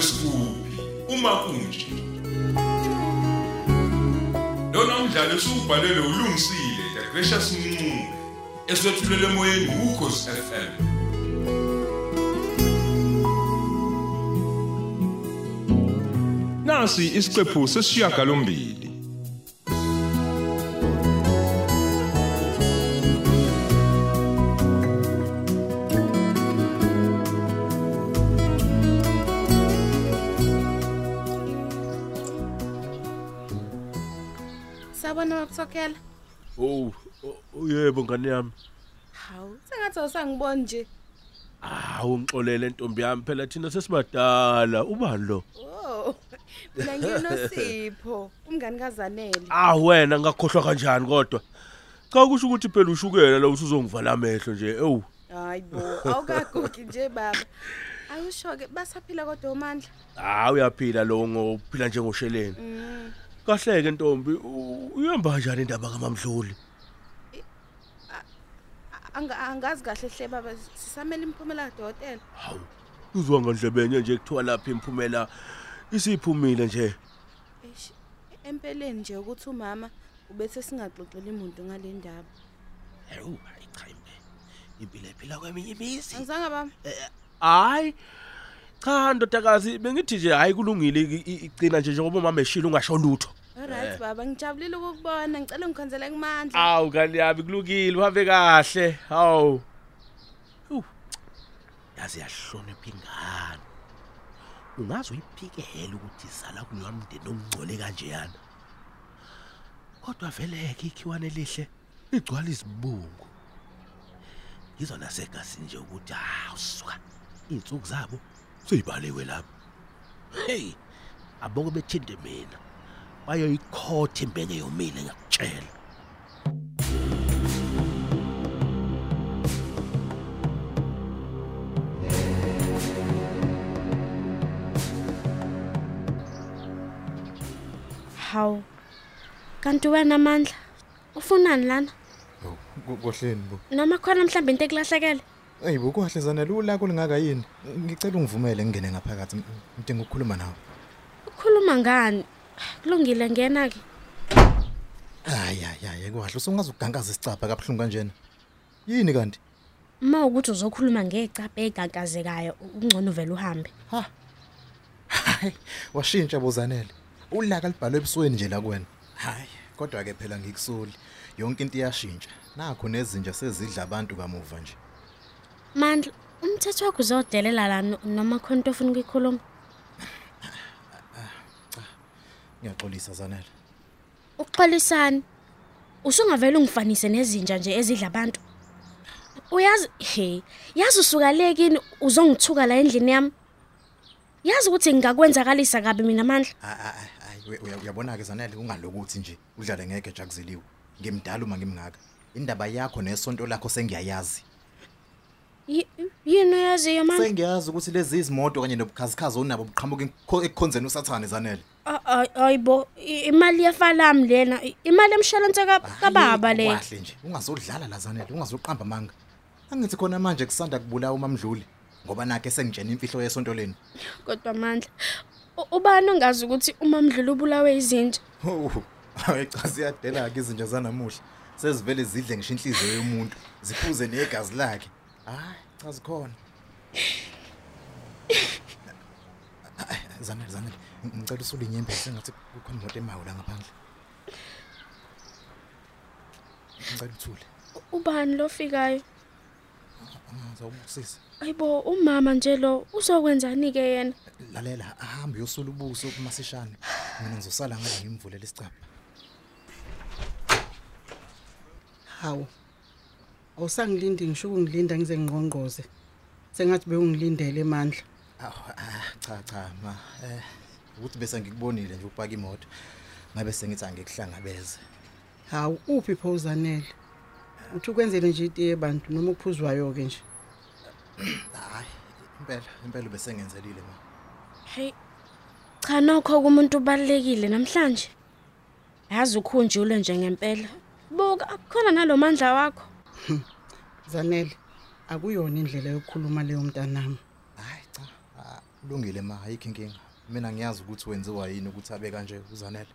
ngabe sikuphi uma kunje. Lona umdlalo usubhalelwe ulungisile the gracious Mncube eswetshulele emoyeni ukhosi FM Nasi isiqephu sesishiyagalombili Wakuthokela? Oh, yebo ngane yami. Hawu, sengathi awusangiboni nje. Hawu ngixolele ntombi yami phela thina sesibadala ubani lo? Oh. Mina nginosipho, umngani kaZanele. Ah wena ngakhohlwa kanjani kodwa? Cha kusho ukuthi phela ushukela la usuzongivala amehlo nje. Ewu. Hayibo, awukagugi nje baba. Ayusho ke basaphila kodwa uMandla. Ah uyaphila lo ngophila njengosheleni. Mm. Kahle ke ntombi u- uyamba kanjani indaba kaMamdluli? Anga angazi kahle hle baba sisamela imphumela kadokotela. Hawu. Uzwa ngandlebenye nje kuthiwa lapha imphumela isiphumile nje. Empeleni nje ukuthi umama ubese singaxoxela imuntu ngale ndaba. Hawu, hayi cha imbe. Impilo ephila kweminye imizi. Angizange baba. Hayi. Cha ndodakazi bengithi nje hayi kulungile igcina nje njengoba mama eshila ungasho lutho. Alright baba, ngijabulile ukukubona. Ngicela ngikhonzele kumandla. Awu kani yami kulungile uhambe kahle. Hawu. Uh. Yazi yahlonipha ingane. Ungaze uyiphikele ukuthi izala kuloya mndeni ongcole kanjeyana. Kodwa vele ke ikhiwane lihle igcwala izibungu. Izona segasi nje ukuthi ah usuka insuku zabo seyibalewe lapha. Hey, abonke bethinde mina. Bayoyikhotha imbenge yomile ngiyakutshela. Hawu. Kanti wena amandla ufunani lana? Kohleni bo. Noma khona mhlawumbe into ekulahlekele? Ey bo kwahle zana lula kulingaka yini? Ngicela ungivumele ngene ngaphakathi ngidinga ukukhuluma nawe. Ukhuluma ngani? Kulungile ngena ke. Hayi hayi hayi kwahle usungaze ugangaza isicapha kabuhlungu kanjena. Yini kanti? Uma ukuthi uzokhuluma ngecaphe egagazekayo ungcono vele uhambe. Ha. Hayi washintsha bozanele. Ulaka libhalwe ebusweni nje la kuwena. Hayi kodwa ke phela ngikusoli. Yonke into iyashintsha. Nakho nezinja sezidla abantu kamuva nje. Mandla, umthetho wakho uzodelela la no- noma khona into ofuna ukuyikhuluma? Ngiyaxolisa zanele. Uxolisani? Usungavela ungifanise nezinja nje ezidla abantu. Uyazi he, yazi usuka le kini uzongithuka la endlini yami. Yazi ukuthi ngingakwenzakalisa kabi mina amandla. Hayi uyabona ke zanele ungalokuthi nje udlale ngeke jakuzeliwe. Ngimdala uma ngimngaka. Indaba yakho nesonto lakho sengiyayazi. Yi- Yini uyaziyo mama? Sengiyazi ukuthi lezi izimoto kanye nobukhazikhazi onabo buqhamuka ekho- ekukhonzeni usathane zanele. Ayibo, imali yefalami lena, i- imali emshwalense ka- kababa le. Kahle nje, ungazodlala la zanele, ungazoqamba manga. Angithi khona manje kusanda kubulawa umamdluli ngoba nakhe sengitshena imfihlo yesonto leni. Kodwa amandla. u- Ubani ongazi ukuthi umamdlulu ubulawe izinja? Oh, hayi cha siyadela ke izinja zanamuhla. Sezivele zidle ngisho inhliziyo yomuntu, ziphuze negazi lakhe. Hayi, cha zikhona. Ay, Zanele, zanele, ngicela usule inyembe sengathi kukhona imoto emayo la ngaphandle. Ngicela uthule. U- Ubani lo fikayo? Ngizawubusisa. Ayibo, umama nje lo uzokwenzani ke yena? Lalela, ahambe uyosula ubuso kumasishane. Mina ngizosala ngale ngimvulela isicapha. Hawu. Awusangilindi ngisho ukungilinda ngize ngqongqoze. Sengathi bewungilindele emandla. Ah, cha cha ma eh ukuthi bese ngikubonile nje ukupaka imoto. Ngabe sengithi angikuhlangabeze. Hawu uphi phozanele? Uthi ukwenzele nje itiye abantu noma ukuphuzwayo ke nje. Hayi, impela, impela bese ngenzelile ma. Hey. Cha nokho kumuntu ubalekile namhlanje. Yazi ukhunjule nje ngempela. Buka akukhona nalomandla wakho. Zanele, akuyona indlela yokukhuluma leyo mntanami. Hayi cha, Kulungile ma ayikho inkinga. Mina ngiyazi ukuthi wenziwa yini ukuthi abe kanje uzanele.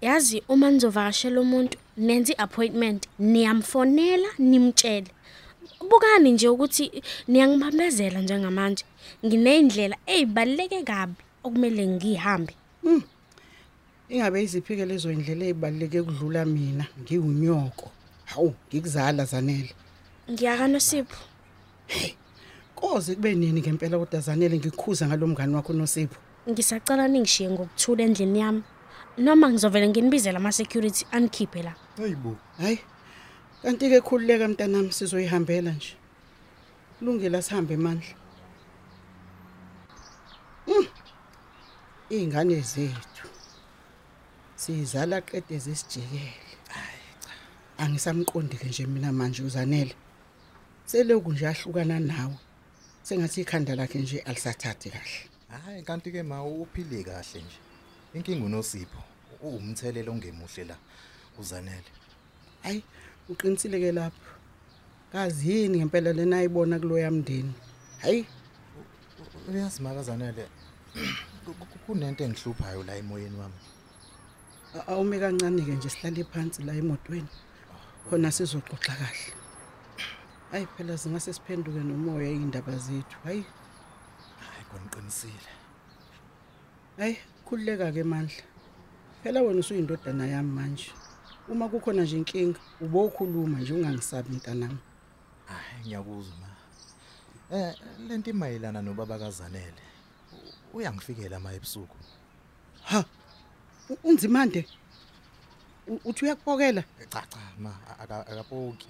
Yazi uma nizovakashela umuntu nenze iappointment niyamfonela nimtshele. Bukani nje ukuthi niyangibambezela njengamanje. Ngineyindlela ezibaleke kabi okumele ngihambe. Ingabe iziphike lezo indlela ezibaleke kudlula mina ngiwunyoko. Hawu ngikuzala zanele. Ngiyakano Sipho. Koze kube nini ngempela kodwa zanele ngikukhuza ngalomngani wakho noSipho. Ngisacela ningishiye ngokuthula endlini yami. Noma ngizovela nginibizela ama security anikhiphe la. Hayibo. Hayi. Kanti ke khululeka mntanami sizoyihambela nje. Kulungile sihambe mandla. Mm. Ingane zethu. Sizala qede zisijikele. Hayi cha. Angisamqondi ke nje mina manje uzanele. Seloku nje ahlukana nawe. Sengathi ikhanda lakhe nje alisathathi kahle. Hayi kanti ke ma uphile kahle nje. Inkinga unosipho. Uwumthelelo ongemuhle la uzanele. Hayi, uqinisile ke lapho. Kazi yini ngempela lena ayibona kulo yamndeni. Hayi, Uyazi makazanele. Kunento engihluphayo la emoyeni wami. a- awume kancane ke nje sihlale phansi la emotweni. Khona sizoxoxa kahle. Hayi phela singase siphenduke nomoya indaba zethu. Hayi, Hayi koniqinisile. hayi khulileka ke mandla. Phela wena usuyindodana yami manje. Uma kukhona nje inkinga, ubokhuluma nje ungangisabi mntanami. Hayi ngiyakuzwa ma. Eh lento imayelana nobaba kaZanele. U- Uyangifikela ma ebusuku. Ha. u- Unzimande. U- Uthi uyakupokela? Cha cha ma aka- akapoki.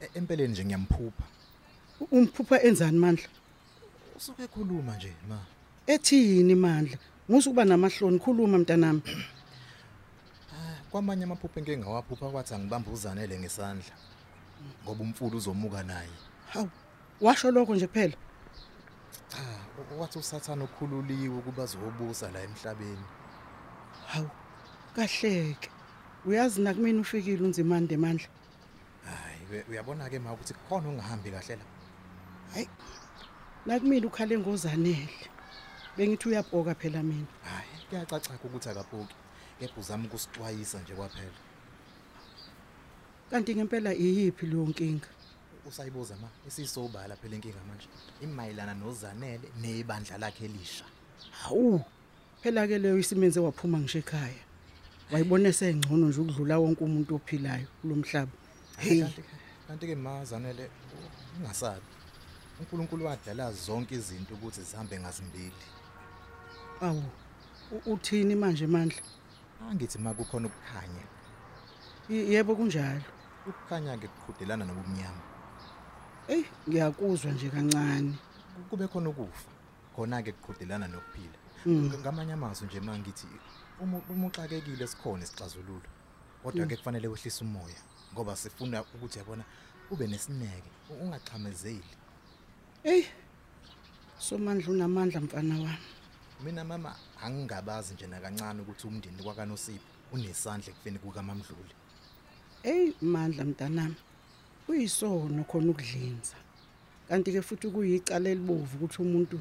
E- Empeleni nje ngiyamphupha. U- Umphupha enzani mandla? Usuke ekhuluma nje ma. Ethini mandla? Musu kuba namahloni khuluma mntanami. Kwamanye amaphupho engeke ngawaphupha kwathi angibamba uzanele ngesandla. Ngoba umfulu uzomuka naye. Hawu. Washo lokho nje kuphela. Cha, u- wathi usathana okhululiwe ukuba azobusa la emhlabeni. Hawu. Kahleke. Uyazi nakumina ufikile unzimande mandla. Hayi we- uyabona ke ma ukuthi khona ungahambi kahle la. Hayi. Nakumina ukhale ngozanele. Bengithi uyabhoka phela mina. Hayi kuyacaca ukuthi akapoki. Kepha uzama ukusixwayisa nje kwaphela. Kanti ngempela iyiphi leyo nkinga? Usayibuza ma isisobala phela inkinga manje. Imayelana nozanele nebandla lakhe elisha. Hawu. Phela ke leyo isimenze waphuma ngisho ekhaya. Wayibona esengcono nje ukudlula wonke umuntu ophilayo kulomhlaba. Hey Hey. kanti kanti ke mazanele ungasabi. uNkulunkulu wadala zonke izinto ukuthi zihambe ngazimbili. Awu. u- Uthini manje mandla? Angithi ma kukhona ukukhanya. Y- Yebo kunjalo. Ukukhanya ke kuqhudelana nobumnyama. Ey, ngiyakuzwa nje kancane. Kube khona ukufa. Khona ke kuqhudelana nokuphila. Mm. Ng- Ngamanye amazwi nje mangithi uma uma uxakekile sikhona isixazululo. Kodwa ke kufanele wehlise umoya ngoba sifuna ukuthi yabona ube nesineke ungaxhamezeli. Ey. Somandla unamandla mfana wami. Mina mama angingabazi nje nakancane ukuthi umndeni kwakaNosipho unesandla ekufeni kukaMamdluli. Ey mandla mntanami. Uyisono khona ukudlinza. Kanti ke futhi kuyicala elibovu ukuthi umuntu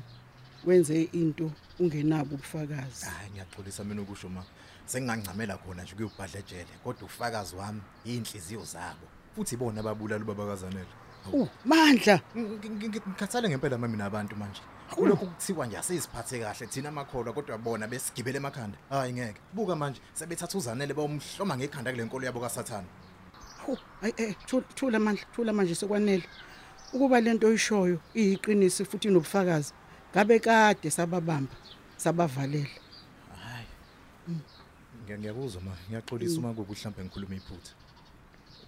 wenze into ungenabo ubufakazi. Hayi ngiyaxolisa mina ukusho ma. Sengingangcamela khona nje kuyobhadla ejele kodwa ufakazi wami inhliziyo zabo. Futhi ibona ababulala ubaba kaZanele. Uh, mandla. Ngikhathale ngempela mami nabantu manje. Kulokhu kuthiwa nje asiziphathe kahle thina amakholwa kodwa bona besigibele emakhanda. Hayi ngeke. Buka manje sebethatha uzanele bawumhloma ngekhanda kule nkolo yabo kaSathane. Hu, ay eh thula thula mandla, thula manje sekwanele. Ukuba lento oyishoyo iyiqiniso futhi inobufakazi. Ngabe kade sababamba, sabavalela. Hayi. Ngiya ngiyakuzwa ma, ngiyaxolisa uma kubi mhlawumbe ngikhuluma iphutha.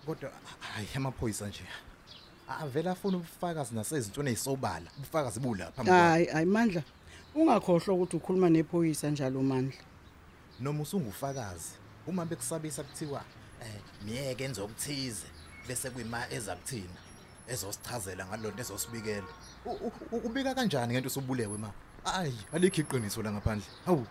Kodwa hayi amaphoyisa nje. Avela afuna ubufakazi nasezintweni ezisobala. Ubufakazi bula phambi kwabo. Hayi, hayi mandla. Ungakhohlwa ukuthi ukhuluma nephoyisa njalo mandla. noma usungufakazi uma bekusabisa kuthiwa eh miyeke enze okuthize bese kuyima ezakuthina ezosichazela ngalonto ezosibikela. U- u- u- ubika kanjani ngento usubulewe ma? Ayi alikho iqiniso la ngaphandle. Hawu.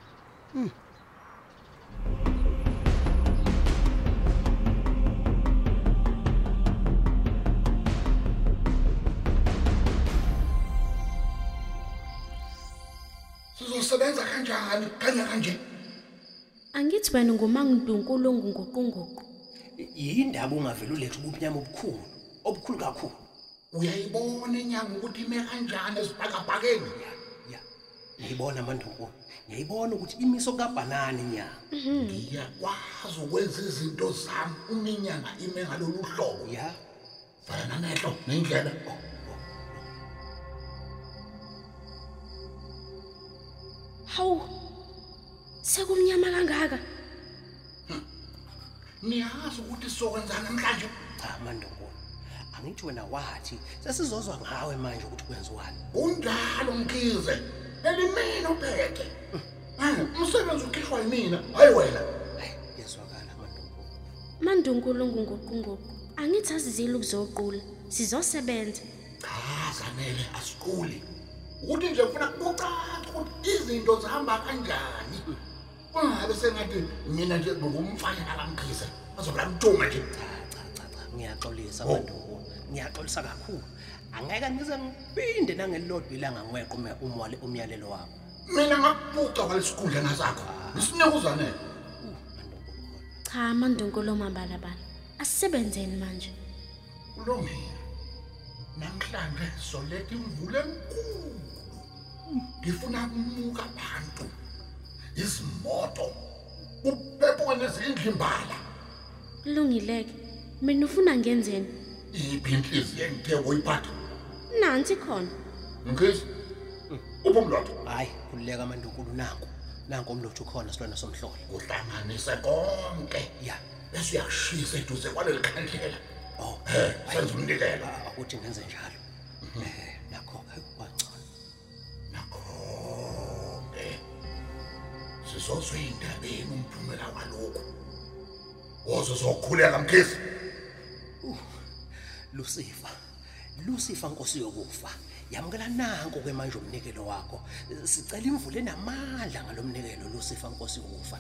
Usebenza kanjani? Kanye kanje. Angithi wena ngumangidunkulu ongunguqunguqu. yindaba ungavela ulethe ubumnyama obukhulu obukhulu kakhulu. Uyayibona inyanga ukuthi ime kanjani esibhakabhakeni ya ngiyibona mandunkulu ngiyayibona ukuthi imiso kabhanani nyanga ngiyakwazi ukwenza izinto zami uma inyanga ime ngalolu hlobo. Ya. Vala namehlo nendlela. Hawu. Sekumnyama kangaka. niyazi ukuthi sizokwenza namhlanje? Cha mandunkulu angithi wena wathi sesizozwa ngawe manje ukuthi kwenziwani kunjalo mkhize. Elimina uphethe Eh, umsebenzi ukhishwa yimina. Hayi wena. Hayi yezwakala mandunkulu Mandunkulu ongunguqunguqu. Angithi asizile ukuzoqula. Sizosebenza. cha zanele asiquli. Ukuthi nje ufuna kucaca ukuthi izinto zihamba kanjani. Kungabe sengathi mina nje ngumfana nakamkhize azobula mtuma nje. Cha cha cha cha. Ngiyaxolisa mandunkulu ngiyaxolisa kakhulu. Angeke ngize ngiphinde nangelilodwa ilanga ngiweqe ume- umwale umyalelo wakho. Mina ngakubuca kwalesikhundla nasakho isineke uzanele mandunkulu Cha mandunkulu omabalabala. Asisebenzeni manje. kulungile. Namhlanje soletha imvula enkulu. Ngifuna kumuka abantu. Izimoto. Kuphephuke nezindlu imbala. Kulungileke. Mina ufuna ngenzeni? iphi inhliziyo engithe woyiphatha? Nansi khona. ngisi uphi umlotho hayi khululeka mandunkulu nanku nanku umlothu ukhona silwana somhlolo uhlanganise konke. Ya. Bese uyashisa eduze kwaleli khandlela. Oh eh senza umnikelo. Ah, ukuthi ngenze njalo. Eh nakho kwangcono. Nakho-ke sizozwe indabeni umphumela walokhu. Woze zokhuleka mkhisi lusifa lusifa nkosi yokufa. Yamukela nanku ke manje umnikelo wakho. Sicela imvule namandla ngalomnikelo lusifa nkosi yokufa.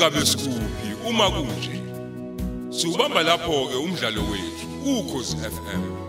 Ingabe sikuphi uma kunje? Siubamba lapho ke umdlalo wethu ukhozi FM